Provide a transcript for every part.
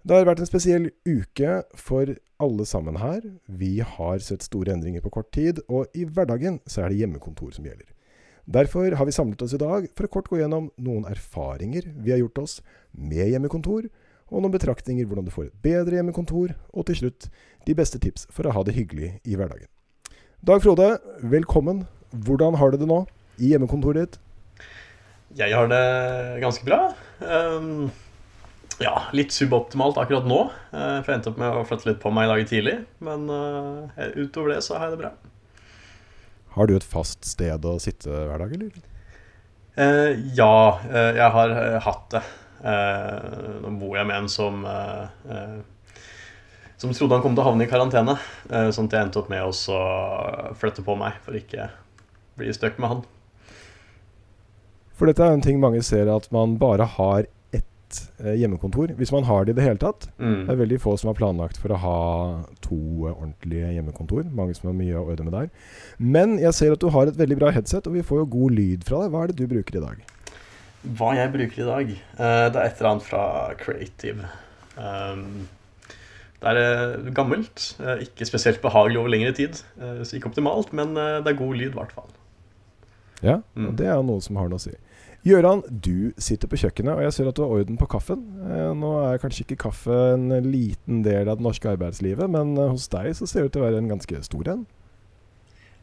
Det har vært en spesiell uke for alle sammen her. Vi har sett store endringer på kort tid, og i hverdagen så er det hjemmekontor som gjelder. Derfor har vi samlet oss i dag for å kort gå gjennom noen erfaringer vi har gjort oss med hjemmekontor, og noen betraktninger hvordan du får et bedre hjemmekontor, og til slutt de beste tips for å ha det hyggelig i hverdagen. Dag Frode, velkommen. Hvordan har du det nå i hjemmekontoret ditt? Jeg har det ganske bra. Um, ja, litt suboptimalt akkurat nå. Uh, for jeg endte opp med å flytte litt på meg i dag tidlig. Men uh, utover det så har jeg det bra. Har du et fast sted å sitte hver dag, eller? Eh, ja, jeg har hatt det. nå bor jeg med en som Som trodde han kom til å havne i karantene. sånn at jeg endte opp med å flytte på meg for ikke bli stuck med han. For dette er en ting mange ser, at man bare har ett eh, hjemmekontor. Hvis man har det i det hele tatt. Mm. Det er veldig få som har planlagt for å ha to ordentlige hjemmekontor. Mange som har mye å ordne med der. Men jeg ser at du har et veldig bra headset, og vi får jo god lyd fra deg. Hva er det du bruker i dag? Hva jeg bruker i dag? Uh, det er et eller annet fra Creative. Um, det er gammelt. Ikke spesielt behagelig over lengre tid. så ikke optimalt, men det er god lyd, i hvert fall. Ja, mm. det er noe som har noe å si. Gøran, du sitter på kjøkkenet, og jeg ser at du har orden på kaffen. Eh, nå er kanskje ikke kaffe en liten del av det norske arbeidslivet, men eh, hos deg så ser det ut til å være en ganske stor en.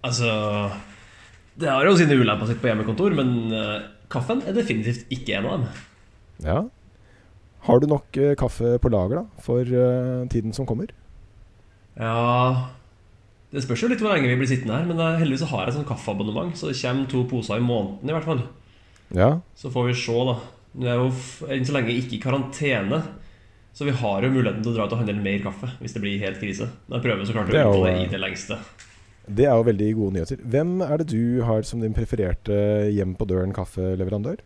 Altså Det har jo sine ulemper sitt på hjemmekontor, men uh, kaffen er definitivt ikke en av dem. Ja. Har du nok kaffe på lager da, for tiden som kommer? Ja Det spørs jo litt hvor lenge vi blir sittende her, men heldigvis har jeg et sånt kaffeabonnement, så det kommer to poser i måneden i hvert fall. Ja. Så får vi se, da. Det er jo enn så lenge ikke i karantene. Så vi har jo muligheten til å dra ut og handle mer kaffe hvis det blir helt krise. Men jeg prøver så klart å unngå det i det lengste. Det er jo veldig gode nyheter. Hvem er det du har som din prefererte hjem på døren kaffeleverandør?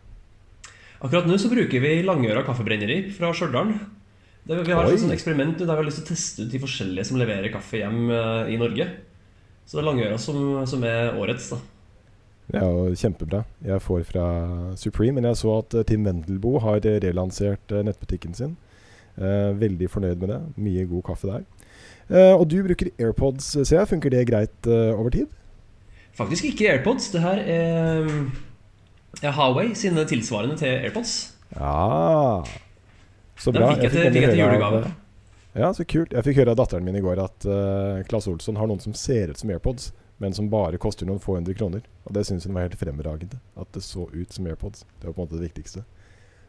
Akkurat nå så bruker vi Langøra kaffebrenneri fra Stjørdal. Vi har et sånt eksperiment der vi har lyst til å teste ut de forskjellige som leverer kaffe hjem eh, i Norge. Så det er Langøra som, som er årets. da det er jo kjempebra. Jeg får fra Supreme. Men jeg så at uh, Tim Wendelboe har relansert uh, nettbutikken sin. Eh, veldig fornøyd med det. Mye god kaffe der. og du bruker AirPods, ser jeg. Funker det greit over tid? Faktisk ikke AirPods. Det her er, er Huawei sine tilsvarende til AirPods. Ja Så bra. Den fikk jeg til, fikk jeg til julegave. Ja, så kult. Jeg fikk høre av datteren min i går at uh, Claes Olsson har noen som ser ut som AirPods men som bare koster noen få hundre kroner. Og det syns hun var helt fremragende. At det så ut som AirPods. Det var på en måte det viktigste.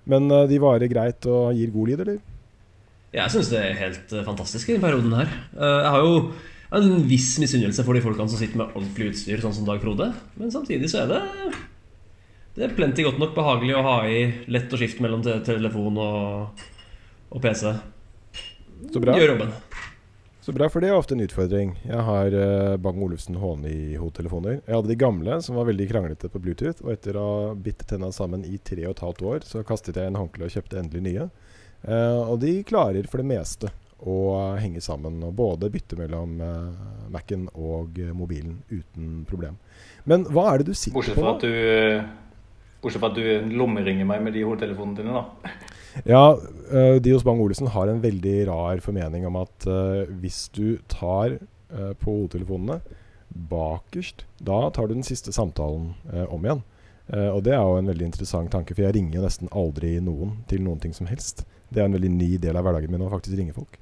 Men uh, de varer greit og gir god lyd, eller? Jeg syns det er helt uh, fantastisk i denne perioden her. Uh, jeg har jo en viss misunnelse for de folkene som sitter med ordentlig utstyr, sånn som Dag Frode. Men samtidig så er det Det er plenty godt nok behagelig å ha i lett å skifte mellom telefon og, og PC. Så bra. Gjør jobben. Så bra, for det er ofte en utfordring. Jeg har uh, Bang Olufsen HNI-hodetelefoner. Jeg hadde de gamle, som var veldig kranglete på Bluetooth. Og etter å ha bitt tenna sammen i tre og et halvt år, så kastet jeg en håndkle og kjøpte endelig nye. Uh, og de klarer for det meste å henge sammen og både bytte mellom uh, Mac-en og mobilen uten problem. Men hva er det du sitter Bortsett på? Bortsett fra at du lommeringer meg med de hodetelefonene dine, da. Ja, uh, Dios Bang-Olufsen har en veldig rar formening om at uh, hvis du tar uh, på hodetelefonene bakerst, da tar du den siste samtalen om igjen. og det er jo en veldig interessant tanke, for jeg ringer jo nesten aldri noen til noen ting som helst. Det er en veldig ny del av hverdagen min å faktisk ringe folk.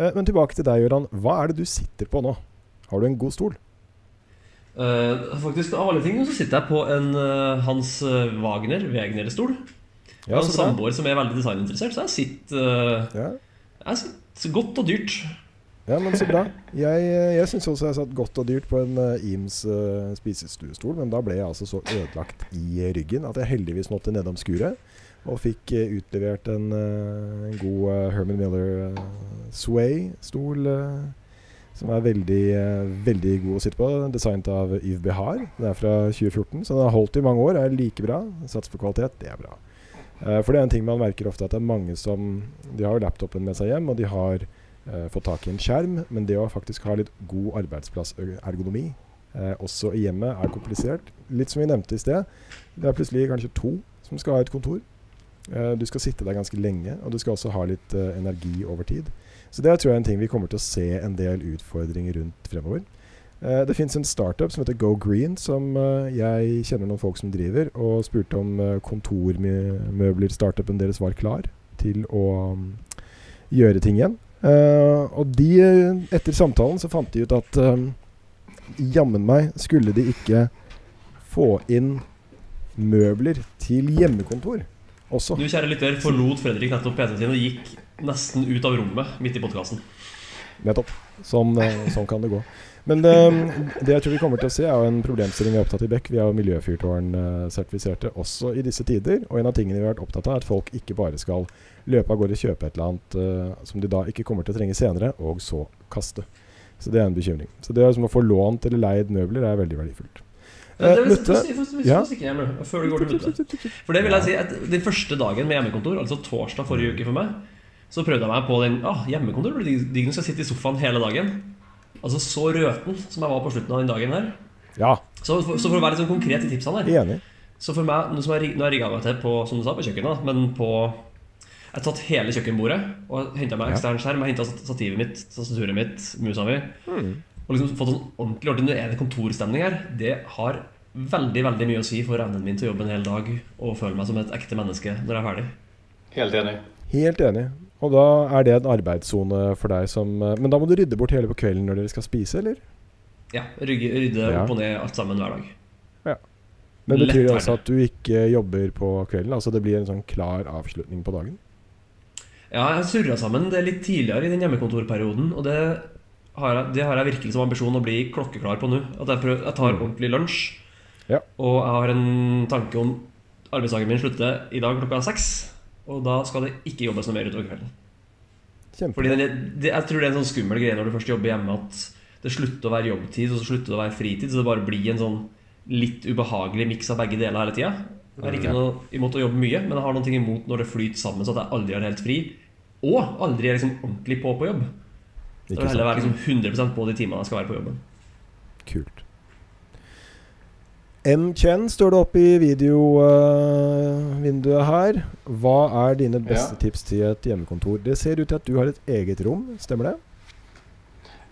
men tilbake til deg, Gøran. Hva er det du sitter på nå? Har du en god stol? faktisk Av alle ting så sitter jeg på en Hans Wagner Har en samboer som er veldig designinteressert, så jeg sitter, uh, ja. jeg sitter godt og dyrt. Ja, men så bra. Jeg, jeg syns også jeg satt godt og dyrt på en uh, Eames uh, spisestuestol, men da ble jeg altså så ødelagt i ryggen at jeg heldigvis måtte nedom skuret. Og fikk uh, utlevert en, en god Herman Miller Sway-stol. som er veldig, veldig god å sitte på. Designet av Yves Behar. Den er fra 2014, så den har holdt i mange år. Er like bra. Sats på kvalitet, det er bra. Uh, for det er en ting man merker ofte at det er mange som De har laptopen med seg hjem, og de har uh, fått tak i en skjerm, men det å faktisk ha litt god arbeidsplassergonomi uh, også i hjemmet er komplisert. Litt som vi nevnte i sted. Det er plutselig kanskje to som skal ha et kontor. Eh, du skal sitte der ganske lenge, og du skal også ha litt eh, energi over tid. Så det tror jeg er en ting vi kommer til å se en del utfordringer rundt fremover. Eh, det fins en startup som heter Go Green, som eh, jeg kjenner noen folk som driver, og spurte om eh, kontormøbler-startupen deres var klar til å mm, gjøre ting igjen. Og de, etter samtalen så fant de ut at jammen meg skulle de ikke få inn møbler til hjemmekontor også. Du kjære lytter forlot Fredrik nettopp PC-en sin og gikk nesten ut av rommet midt i podkasten. Nettopp. Sånn, sånn kan det gå. Men det, det jeg tror vi kommer til å se, er jo en problemstilling vi er opptatt i Beck. Vi er jo miljøfyrtårnsertifiserte også i disse tider. Og en av tingene vi har vært opptatt av, er at folk ikke bare skal løpe av gårde kjøpe et eller annet uh, som de da ikke kommer til å trenge senere, og så kaste. Så det er en bekymring. Så det som å få lånt eller leid møbler er veldig verdifullt. Det Eh, vil Ja. stikke hjem nå, Før du går til Mutte. For det vil jeg si at Den første dagen med hjemmekontor, altså torsdag forrige uke for meg, så prøvde jeg meg på den ah, hjemmekontor. digg når jeg skal sitte i sofaen hele dagen. Altså så røten som jeg var på slutten av den dagen her. Ja, Så, for- så for å være litt sånn konkret i tipsene her enig. Så for meg, nå som jeg, nå har jeg rigga meg til på som du sa, på kjøkkenet, men på Jeg har tatt hele kjøkkenbordet og henta meg ekstern skjerm. Jeg henta stativet mitt, tastaturet mitt, musa mi. Mm. Og liksom fått sånn ordentlig ordentlig er det kontorstemning her. Det har veldig veldig mye å si for evnen min til å jobbe en hel dag og føle meg som et ekte menneske når jeg er ferdig. Helt enig. Helt enig. Og da er det en arbeidssone for deg som eh, Men da må du rydde bort hele på kvelden når dere skal spise, eller? Ja, rygge, Rydde Ja. opp og ned alt sammen hver dag. Ja. Men det betyr det også at du ikke jobber på kvelden? Altså det blir en sånn klar avslutning på dagen? Ja, jeg surra sammen det litt tidligere i den hjemmekontorperioden, og det har jeg, det har jeg virkelig som ambisjon å bli klokkeklar på nå. At jeg, prøver, jeg tar Mm. ordentlig lunsj. Ja. Og jeg har en tanke om arbeidsdagen min slutter i dag klokka seks. Og da skal det ikke jobbes noe mer utover kvelden. Kjempe. Fordi det, det, Jeg tror det er en sånn skummel greie når du først jobber hjemme, at det slutter å være jobbtid, og så slutter det å være fritid. Så det bare blir en sånn litt ubehagelig miks av begge deler hele tida. Jeg har ikke noe imot å jobbe mye, men jeg har noe imot når det flyter sammen, så at jeg aldri er helt fri. Og aldri er liksom ordentlig på på jobb. Ikke vil heller være liksom 100% på de timene jeg skal være på jobben. Kult. M. Chen står det oppe i videovinduet her. Hva er dine beste Ja. tips til et hjemmekontor? Det ser ut til at du har et eget rom, stemmer det?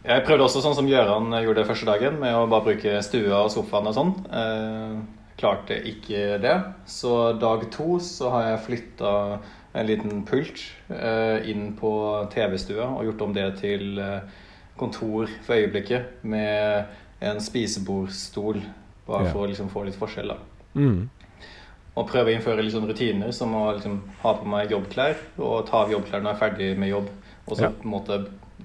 Jeg prøvde også sånn som Gjøran gjorde første dagen, med å bare bruke stua og sofaen og sånn. Eh, klarte ikke det. Så dag to så har jeg flytta en liten pult eh, inn på TV-stua og gjort om det til eh, kontor for øyeblikket med en spisebordstol. Bare for å liksom få litt forskjell, da. Mm. Og prøve å innføre litt sånn rutiner, som å liksom ha på meg jobbklær og ta av jobbklær når jeg er ferdig med jobb. Og så på en måte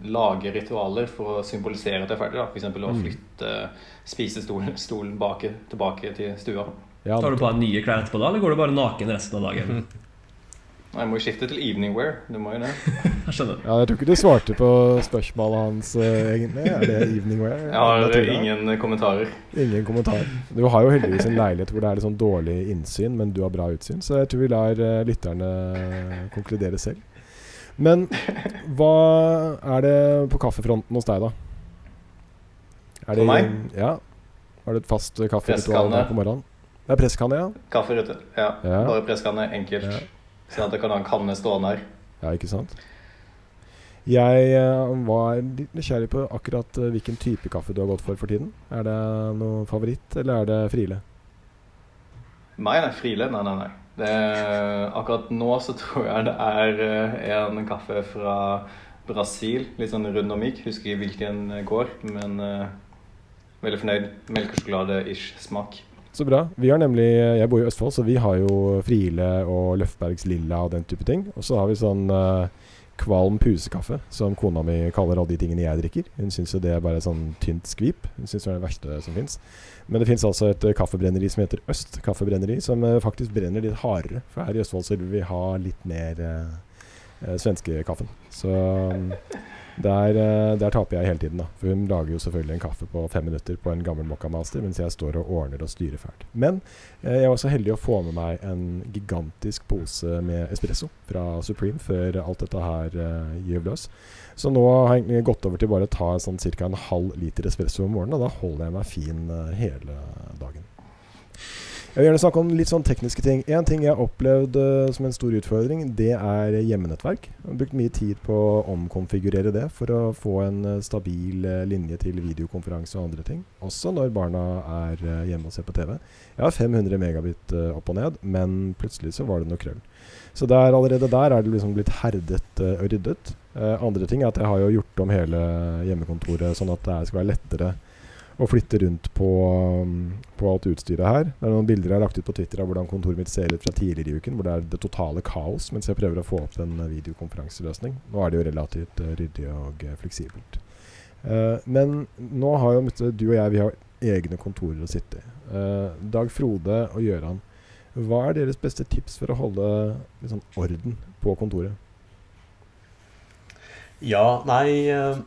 lage ritualer for å symbolisere at jeg er ferdig. da F.eks. å Mm. flytte spisestolen stolen bak, tilbake til stua. Ja, Tar du på deg nye klær etterpå da, eller går du bare naken resten av dagen? Nei, må jo skifte til evening wear. Du må jo det. Jeg skjønner. ja, jeg tror ikke du svarte på spørsmålet hans, eh, egentlig. Er det evening wear? Jeg har Matilda? ingen kommentarer. Ingen kommentar. Du har jo heldigvis en leilighet hvor det er litt sånn dårlig innsyn, men du har bra utsyn, så jeg tror vi lar eh, lytterne konkludere selv. Men hva er det på kaffefronten hos deg, da? Er For meg? Ja. Har du et fast eh, kafferitual på morgenen? Det er presskanne, ja. Kafferute. Ja. Ja. Bare presskanne. Enkelt. Ja. Sånn at jeg kan ha en kanne stående her. Ja, ikke sant? Jeg eh, var litt nysgjerrig på akkurat eh, hvilken type kaffe du har gått for for tiden. Er det noe favoritt, eller er det Friele? Nei, nei, Friele? Nei, nei, nei. Det er, akkurat nå så tror jeg det er eh, en kaffe fra Brasil. Litt sånn rund og myk. Husker ikke hvilken går, men uh, veldig fornøyd. Melkesjokolade-ish smak. Så bra. Vi har nemlig, Jeg bor i Østfold, så vi har jo Friele og Løfbergs Lilla og den type ting. Og så har vi sånn uh, kvalm pusekaffe, som kona mi kaller alle de tingene jeg drikker. Hun syns jo det er bare sånn tynt skvip. Hun syns det er det verste som fins. Men det fins altså et eh, kaffebrenneri som heter Øst kaffebrenneri, som uh, faktisk brenner litt hardere. For her i Østfold så vil vi ha litt mer uh, svenskekaffen. Så mm, der, eh, der taper jeg hele tiden, da. For hun lager jo selvfølgelig en kaffe på fem minutter på en gammel Mocca Master, mens jeg står og ordner og styrer fælt. Men eh, jeg var så heldig å få med meg en gigantisk pose med espresso fra Supreme før alt dette her uh, gyv løs. Så nå har jeg egentlig gått over til bare å ta sånn ca. en halv liter espresso om morgenen, og da holder jeg meg fin eh, hele dagen. Jeg vil gjerne snakke om litt sånn tekniske ting. En ting jeg har opplevd uh, som en stor utfordring, det er hjemmenettverk. Jeg har brukt mye tid på å omkonfigurere det for å få en uh, stabil uh, linje til videokonferanse og andre ting. Også når barna er hjemme og ser på TV. Jeg har 500 megabit opp og ned, men plutselig så var det noe krøll. Så der, allerede der er det liksom blitt herdet og ryddet. Andre ting er at jeg har jo gjort om hele hjemmekontoret sånn at det skal være lettere å flytte rundt på, um, på alt utstyret her. Det er noen bilder jeg har lagt ut på Twitter av hvordan kontoret mitt ser ut fra tidligere i uken, hvor det er det totale kaos mens jeg prøver å få opp en eh, videokonferanseløsning. Nå er det jo relativt eh, ryddig og eh, fleksibelt. Uh, men nå har jo du og jeg vi har egne kontorer å sitte i. Uh, Dag Frode og Gøran, hva er deres beste tips for å holde sånn orden på kontoret? Ja, nei uh,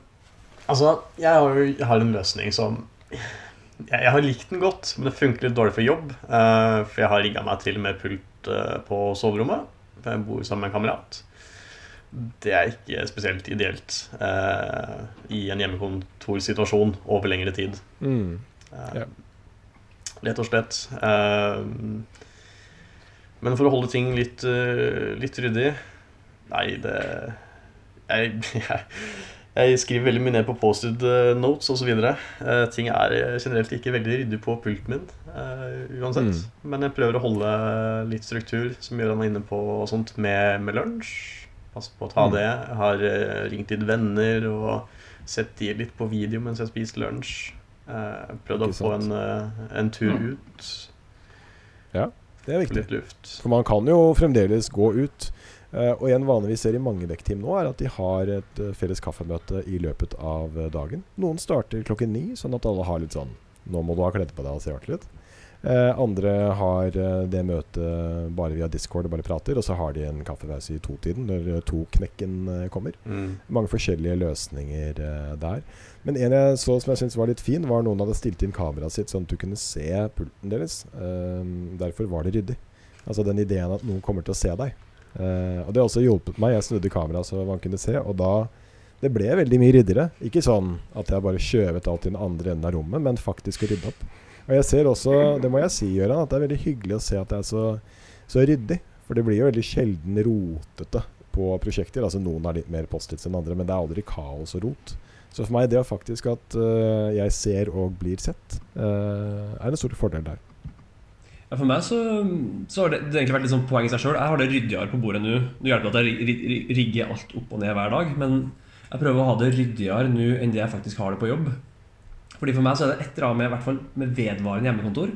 Altså, jeg har jo jeg har en løsning som jeg, har likt den godt, men det funker litt dårlig for jobb. eh, for jeg har rigga meg til med pult eh, på soverommet. For jeg bor sammen med en kamerat. Det er ikke spesielt ideelt eh, i en hjemmekontorsituasjon over lengre tid. Mm. Yeah. Rett og slett. Men for å holde ting litt, litt ryddig Nei, det jeg, jeg, jeg skriver veldig mye ned på Post-it eh, notes osv. Uh, ting er eh, generelt ikke veldig ryddig på pulten min eh, uansett. Mm. Men jeg prøver å holde litt struktur, som gjør han er inne på og sånt, med, med lunsj. Pass på å ta Mm. det. Jeg har eh, ringt litt venner og sett de litt på video mens jeg har spist lunsj. Uh, prøvd å få en, eh, en tur Mm. ut. Det er viktig. For man kan jo fremdeles gå ut. Eh, og en vane vi ser i mange vekkteam nå, er at de har et uh, felles kaffemøte i løpet av eh, dagen. Noen starter klokken ni, sånn at alle har litt sånn Nå må du ha kledd på deg og se artig ut. Uh, andre har det møtet bare via Discord og bare prater, og så har de en kaffepause i totiden når to-knekken kommer. Mm. Mange forskjellige løsninger der. Men en jeg så som jeg syntes var litt fin, var noen hadde stilt inn kameraet sitt sånn at du kunne se pulten deres. Derfor var det ryddig. Altså den ideen at noen kommer til å se deg. Eh, og det har også hjulpet meg. Jeg snudde kameraet så man kunne se, og da Det ble veldig mye ryddigere. Ikke sånn at jeg bare skjøvet alt i den andre enden av rommet, men faktisk rydde opp. Og jeg ser også, det må jeg si, Gøran, at det er veldig hyggelig å se at det er så, så ryddig. For det blir jo veldig sjelden rotete på prosjekter. Altså Noen har litt mer Post-its enn andre, men det er aldri kaos og rot. Så for meg det er faktisk at uh, jeg ser og blir sett, uh, er en stor fordel der. Ja, for meg så, så har det, det egentlig vært litt sånn poeng i seg sjøl. Jeg har det ryddigere på bordet nå. Det hjelper at jeg ri- ri- rigger alt opp og ned hver dag, men jeg prøver å ha det ryddigere nå enn det jeg faktisk har det på jobb. Fordi For meg så er det et eller annet med, hvert fall med vedvarende hjemmekontor,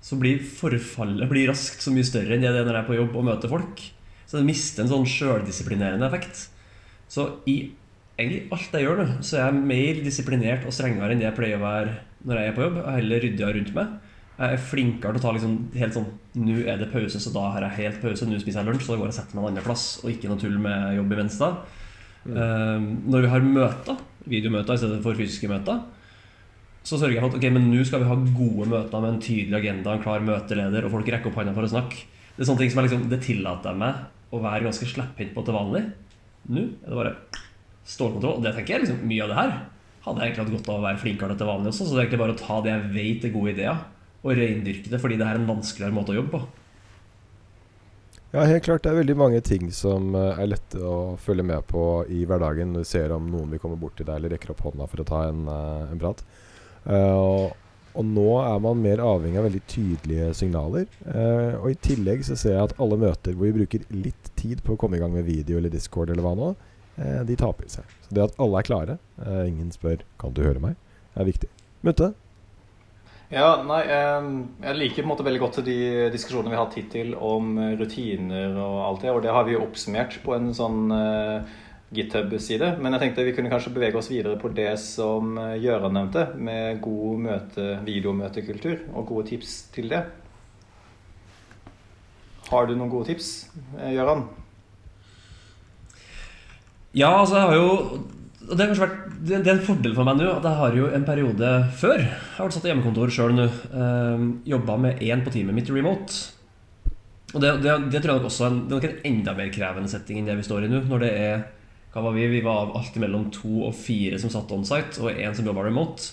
så blir forfallet blir raskt så mye større enn det er når jeg er på jobb og møter folk. Så det mister en sånn sjøldisiplinerende effekt. Så i egentlig alt jeg gjør nå, så er jeg mer disiplinert og strengere enn det jeg pleier å være når jeg er på jobb. Er heller ryddigere rundt meg. Jeg er flinkere til å ta liksom helt sånn Nå er det pause, så da har jeg helt pause. Nå spiser jeg lunsj, så da går jeg og setter meg en annen plass. Og ikke noe tull med jobb imens da. Um, når vi har møter, videomøter i stedet for fysiske møter, så sørger jeg for at ok, men nå skal vi ha gode møter med en tydelig agenda, en klar møteleder, og folk rekker opp hånda for å snakke. Det er sånne ting som jeg liksom, det tillater jeg meg å være ganske slepphendt på til vanlig. Nå er det bare stålkontroll. Og det tenker jeg liksom, mye av det her hadde jeg egentlig hatt godt av å være flinkere til vanlig også. Så det er egentlig bare å ta det jeg vet er gode ideer, og reindyrke det, fordi det er en vanskeligere måte å jobbe på. Ja, helt klart. Det er veldig mange ting som eh, er lette å følge med på i hverdagen. Du ser om noen vil komme bort til deg eller rekker opp hånda for å ta en, eh, en prat. Uh, og, nå er man mer avhengig av veldig tydelige signaler. Uh, og i tillegg så ser jeg at alle møter hvor vi bruker litt tid på å komme i gang med video eller Discord eller hva nå, uh, de taper seg. Så det at alle er klare, ingen spør 'kan du høre meg', er viktig. Mutte? Ja, nei, eh, jeg liker på en måte veldig godt de diskusjonene vi har hatt hittil om eh, rutiner og alt det, og det har vi jo oppsummert på en sånn eh, GitHub-side. Men jeg tenkte vi kunne kanskje bevege oss videre på det som Gjøran Gøran nevnte, med god møte, videomøtekultur, og gode tips til det. Har du noen gode tips, Gjøran? Ja, altså jeg har jo og det, har kanskje vært, det er en fordel for meg nå at jeg har jo en periode før Jeg har vært satt i hjemmekontor sjøl nå. Øh, Jobba med én på teamet mitt remote. Og det, det, det tror jeg nok også en, det er nok en enda mer krevende setting enn det vi står i nå. Når det er hva var Vi Vi var alltid mellom to og fire som satt on-site, og én som jobba remote.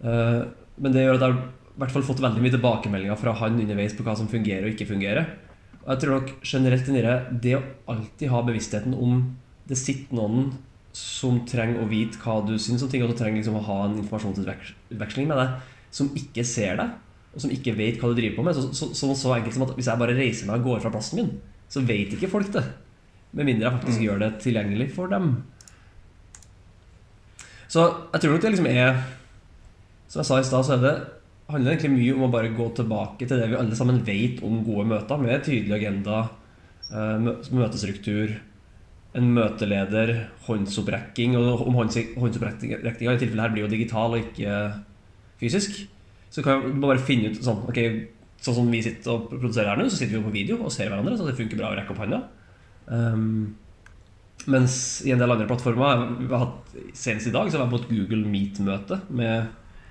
Uh, men det gjør at jeg hvert fall fått veldig mye tilbakemeldinger fra han underveis på hva som fungerer og ikke fungerer. Og jeg tror nok generelt det å alltid ha bevisstheten om det sitter noen som trenger å vite hva du syns om ting, og som trenger liksom å ha en informasjonsutveksling med deg, som ikke ser deg, og som ikke vet hva du driver på med. Så, så, så, så enkelt som at hvis jeg bare reiser meg og går fra plassen min, så vet ikke folk det. Med mindre jeg faktisk gjør det tilgjengelig for dem. Så jeg tror nok det liksom er Som jeg sa i stad, så det handler egentlig mye om å bare gå tilbake til det vi alle sammen vet om gode møter, med tydelig agenda, eh, mø- møtestruktur, en møteleder, håndsopprekking. Og om hånds- håndsopprekkinga i tilfellet her blir jo digital og ikke fysisk, så kan vi bare finne ut sånn Ok, sånn som vi sitter og produserer her nå, så sitter vi jo på video og ser hverandre, så det funker bra å rekke opp hånda. Um, mens i en del andre plattformer vi har hatt, Senest i dag så var jeg på et Google Meet-møte med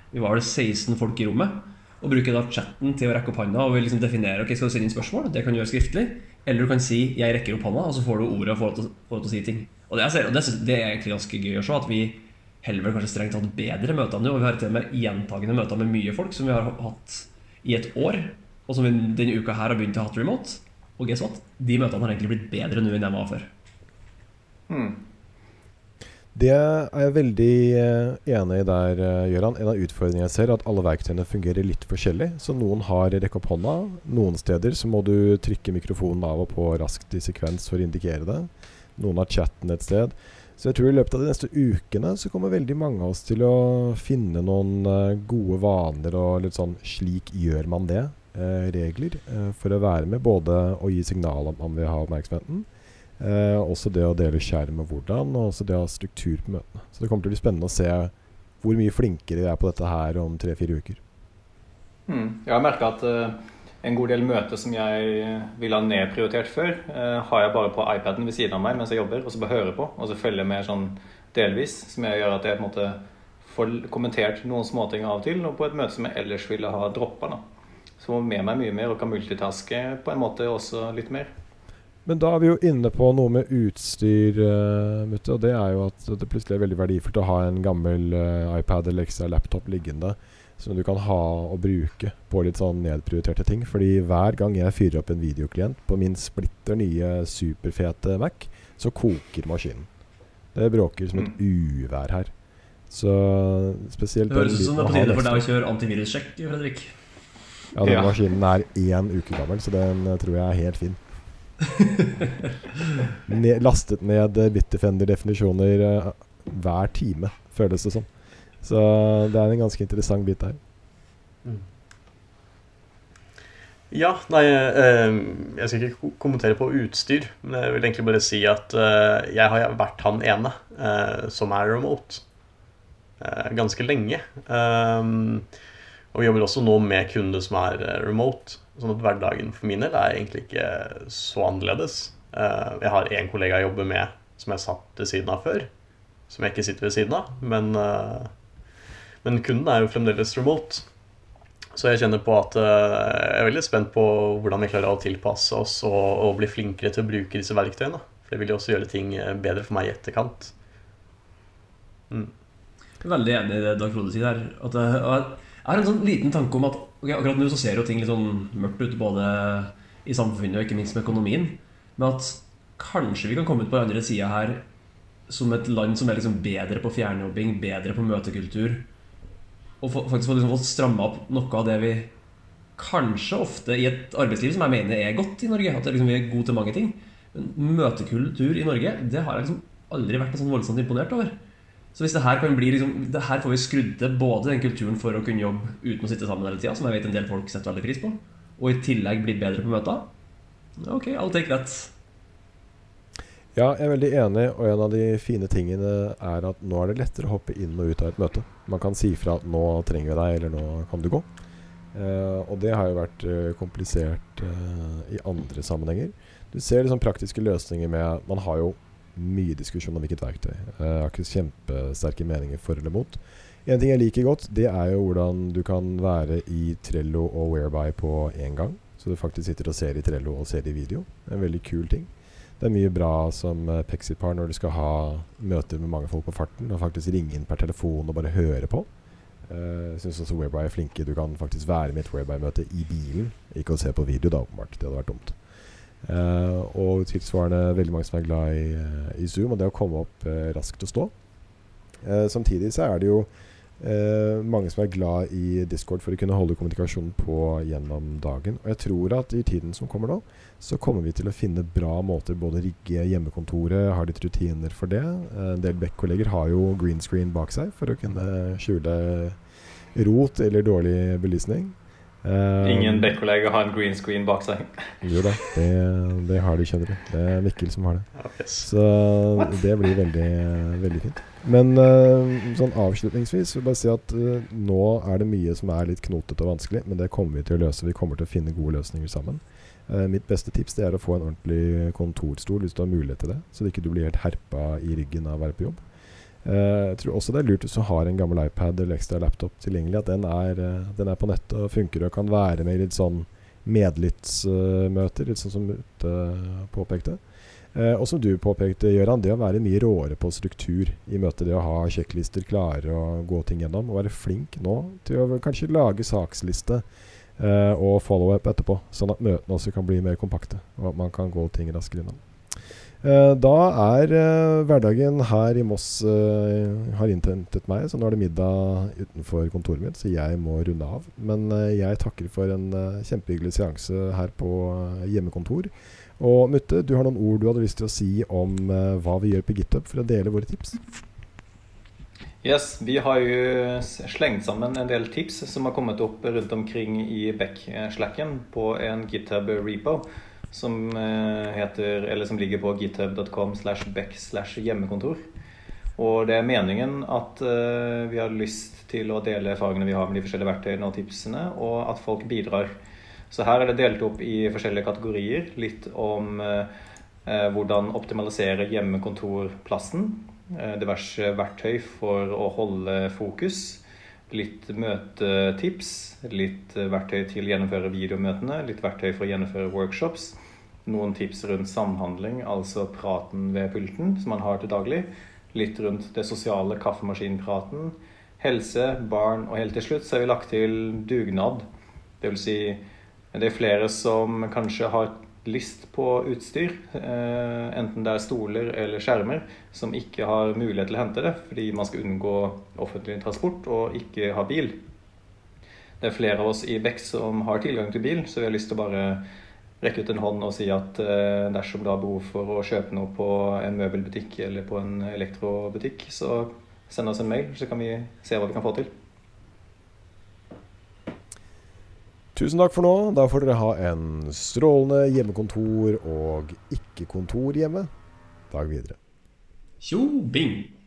Vi var vel 16 folk i rommet. Og bruker da chatten til å rekke opp hånda og vil liksom definere ok, skal du sende inn spørsmål. Det kan du gjøre skriftlig. Eller du kan si 'jeg rekker opp hånda', og så får du ordet og får lov til, å si ting. Og det, jeg ser, og det, det er egentlig ganske gøy å se. At vi heller kanskje strengt tatt bedre møter nå. Og vi har til og med gjentagende møter med mye folk som vi har hatt i et år. Og som vi denne uka her har begynt å ha remote. Og guess what? De møtene har egentlig blitt bedre nå enn de var før. Hmm. Det er jeg veldig eh, enig i der, eh, Gøran. En av utfordringene jeg ser, er at alle verktøyene fungerer litt forskjellig. Så noen har rekke opp hånda. Noen steder så må du trykke mikrofonen av og på raskt i sekvens for å indikere det. Noen har chatten et sted. Så jeg tror i løpet av de neste ukene så kommer veldig mange av oss til å finne noen eh, gode vaner og litt sånn 'slik gjør man det', eh, regler eh, for å være med. Både å gi signal om man vil ha oppmerksomheten, Eh, også det å dele skjerm og hvordan, og også det å ha struktur på møtene. Så det kommer til å bli spennende å se hvor mye flinkere de er på dette her om tre-fire uker. Mm. Jeg har merka at uh, en god del møter som jeg ville ha nedprioritert før, uh, har jeg bare på iPaden ved siden av meg mens jeg jobber, og så bare hører på, og så følger jeg med sånn delvis, som jeg gjør at jeg på en måte får kommentert noen småting av og til, og på et møte som jeg ellers ville ha droppa. Så får med meg mye mer og kan multitaske på en måte også litt mer. Men da er vi jo inne på noe med utstyr, uh, Mutte. Og det er jo at det plutselig er veldig verdifullt å ha en gammel uh, iPad eller ekstra laptop liggende som du kan ha og bruke på litt sånn nedprioriterte ting. Fordi hver gang jeg fyrer opp en videoklient på min splitter nye superfete Mac, så koker maskinen. Det bråker som et uvær her. Så spesielt Det høres ut som det er på tide for deg å kjøre antivirussjekk, Fredrik. Ja, den Ja. maskinen er én uke gammel, så den eh, tror jeg er helt fin. Ned, lastet ned eh, Bitdefender-definisjoner eh, hver time, føles det som. Så det er en ganske interessant bit der. Ja, nei, eh, jeg skal ikke kommentere på utstyr, men jeg vil egentlig bare si at eh, jeg har vært han ene eh, som er remote. eh, ganske lenge. Um, og vi jobber også nå med kunder som er eh, remote. Sånn at hverdagen for min del er egentlig ikke så annerledes. Eh, jeg har én kollega jeg jobber med som jeg satt ved siden av før. Som jeg ikke sitter ved siden av. Men, eh, men kunden er jo fremdeles remote. Så jeg kjenner på at eh, jeg er veldig spent på hvordan vi klarer å tilpasse oss og, og bli flinkere til å bruke disse verktøyene. For det vil jo også gjøre ting bedre for meg i etterkant. Mm. Veldig enig i det Dag Frode sier jeg jeg har en sånn liten tanke om at ok, akkurat nå så ser jo ting litt sånn mørkt ut, både i samfunnet og ikke minst med økonomien. Men at kanskje vi kan komme ut på den andre sida her som et land som er liksom bedre på fjernjobbing, bedre på møtekultur. Og faktisk få liksom stramma opp noe av det vi kanskje ofte i et arbeidsliv som jeg mener er godt i Norge. At liksom vi er gode til mange ting. Men møtekultur i Norge, det har jeg liksom aldri vært sånn voldsomt imponert over. Så hvis det her kan bli liksom, det her får vi skrudd til både den kulturen for å kunne jobbe uten å sitte sammen hele tida, som jeg vet en del folk setter veldig pris på, og i tillegg blitt bedre på møter, ok, I'll take that. Ja, jeg er veldig enig, og en av de fine tingene er at nå er det lettere å hoppe inn og ut av et møte. Man kan si fra at 'nå trenger vi deg', eller 'nå kan du gå'. Eh, og det har jo vært eh, komplisert eh, i andre sammenhenger. Du ser liksom praktiske løsninger med Man har jo mye diskusjon om hvilket verktøy. Eh, jeg har ikke kjempesterke meninger for eller mot. En ting jeg liker godt, det er jo hvordan du kan være i Trello og Whereby på én gang. Så du faktisk sitter og ser i Trello og ser i video. En veldig kul ting. Det er mye bra som uh, Pexipar når du skal ha møter med mange folk på farten, og faktisk ringe inn per telefon og bare høre på. Eh, Jeg syns også Whereby er flinke. Du kan faktisk være med i et Whereby-møte i bilen. Ikke å se på video, da, åpenbart. Det hadde vært dumt. Eh, og tilsvarende veldig mange som er glad i, uh, i Zoom, og det å komme opp uh, raskt og stå. Samtidig så er det jo mange som er glad i Discord for å kunne holde kommunikasjonen på gjennom dagen. Og jeg tror at i tiden som kommer nå, så kommer vi til å finne bra måter både rigge hjemmekontoret, har litt rutiner for det. En del Beck-kolleger har jo green screen bak seg for å kunne skjule rot eller dårlig belysning. Eh, Ingen Beck-kollega har en green screen bak seg. Jo da, det, det har de, skjønner du. Det er Mikkel som har det. Yes. Så det blir veldig, veldig fint. Men eh, sånn avslutningsvis vil jeg bare si at uh, nå er det mye som er litt knotete og vanskelig, men det kommer vi til å løse. Vi kommer til å finne gode løsninger sammen. Uh, mitt beste tips det er å få en ordentlig kontorstol hvis du har mulighet til det, så du ikke blir helt herpa i ryggen av å være på jobb. Eh, jeg tror også det er lurt hvis du har en gammel iPad eller ekstra laptop tilgjengelig, at den er, eh, den er på nettet og funker og kan være med i litt sånn medlyttsmøter, litt sånn som Ute påpekte. Eh, og som du påpekte, Gøran, det å være mye råere på struktur i møtet. Det å ha sjekklister klare og gå ting gjennom. Og være flink nå til å kanskje lage saksliste og follow-up etterpå. Sånn at møtene også kan bli mer kompakte, og at man kan gå ting raskere gjennom. Eh, da er eh, hverdagen her i Moss eh, har innhentet meg, så nå er det middag utenfor kontoret mitt, så jeg må runde av. Men jeg takker for en eh, kjempehyggelig seanse her på hjemmekontor. Og Mutte, du har noen ord du hadde lyst til å si om hva vi gjør på GitHub for å dele våre tips? Yes, vi har jo slengt sammen en del tips som har kommet opp rundt omkring i Beck-slacken på en GitHub-repo som, eh, heter, eller som ligger på github.com slash back slash hjemmekontor. Og det er meningen at eh, vi har lyst til å dele erfaringene vi har med de forskjellige verktøyene og tipsene, og at folk bidrar. Så her er det delt opp i forskjellige kategorier. Litt om eh, hvordan optimalisere hjemmekontorplassen. Eh, diverse verktøy for å holde fokus. Litt møtetips. Litt verktøy til å gjennomføre videomøtene. Litt verktøy for å gjennomføre workshops. Noen tips rundt samhandling, altså praten ved pulten, som man har til daglig. Litt rundt det sosiale, kaffemaskinpraten. Helse, barn, og helt til slutt så har vi lagt til dugnad. Det vil si det er flere som kanskje har lyst på utstyr, eh, enten det er stoler eller skjermer, som ikke har mulighet til å hente det fordi man skal unngå offentlig transport og ikke ha bil. Det er flere av oss i Beck som har tilgang til bil, så vi har lyst til å bare rekke ut en hånd og si at eh, dersom du har behov for å kjøpe noe på en møbelbutikk eller på en elektrobutikk, så send oss en mail, så kan vi se hva vi kan få til. Tusen takk for nå. Da får dere ha en strålende hjemmekontor og ikke-kontor hjemme dag videre. Tjo bing!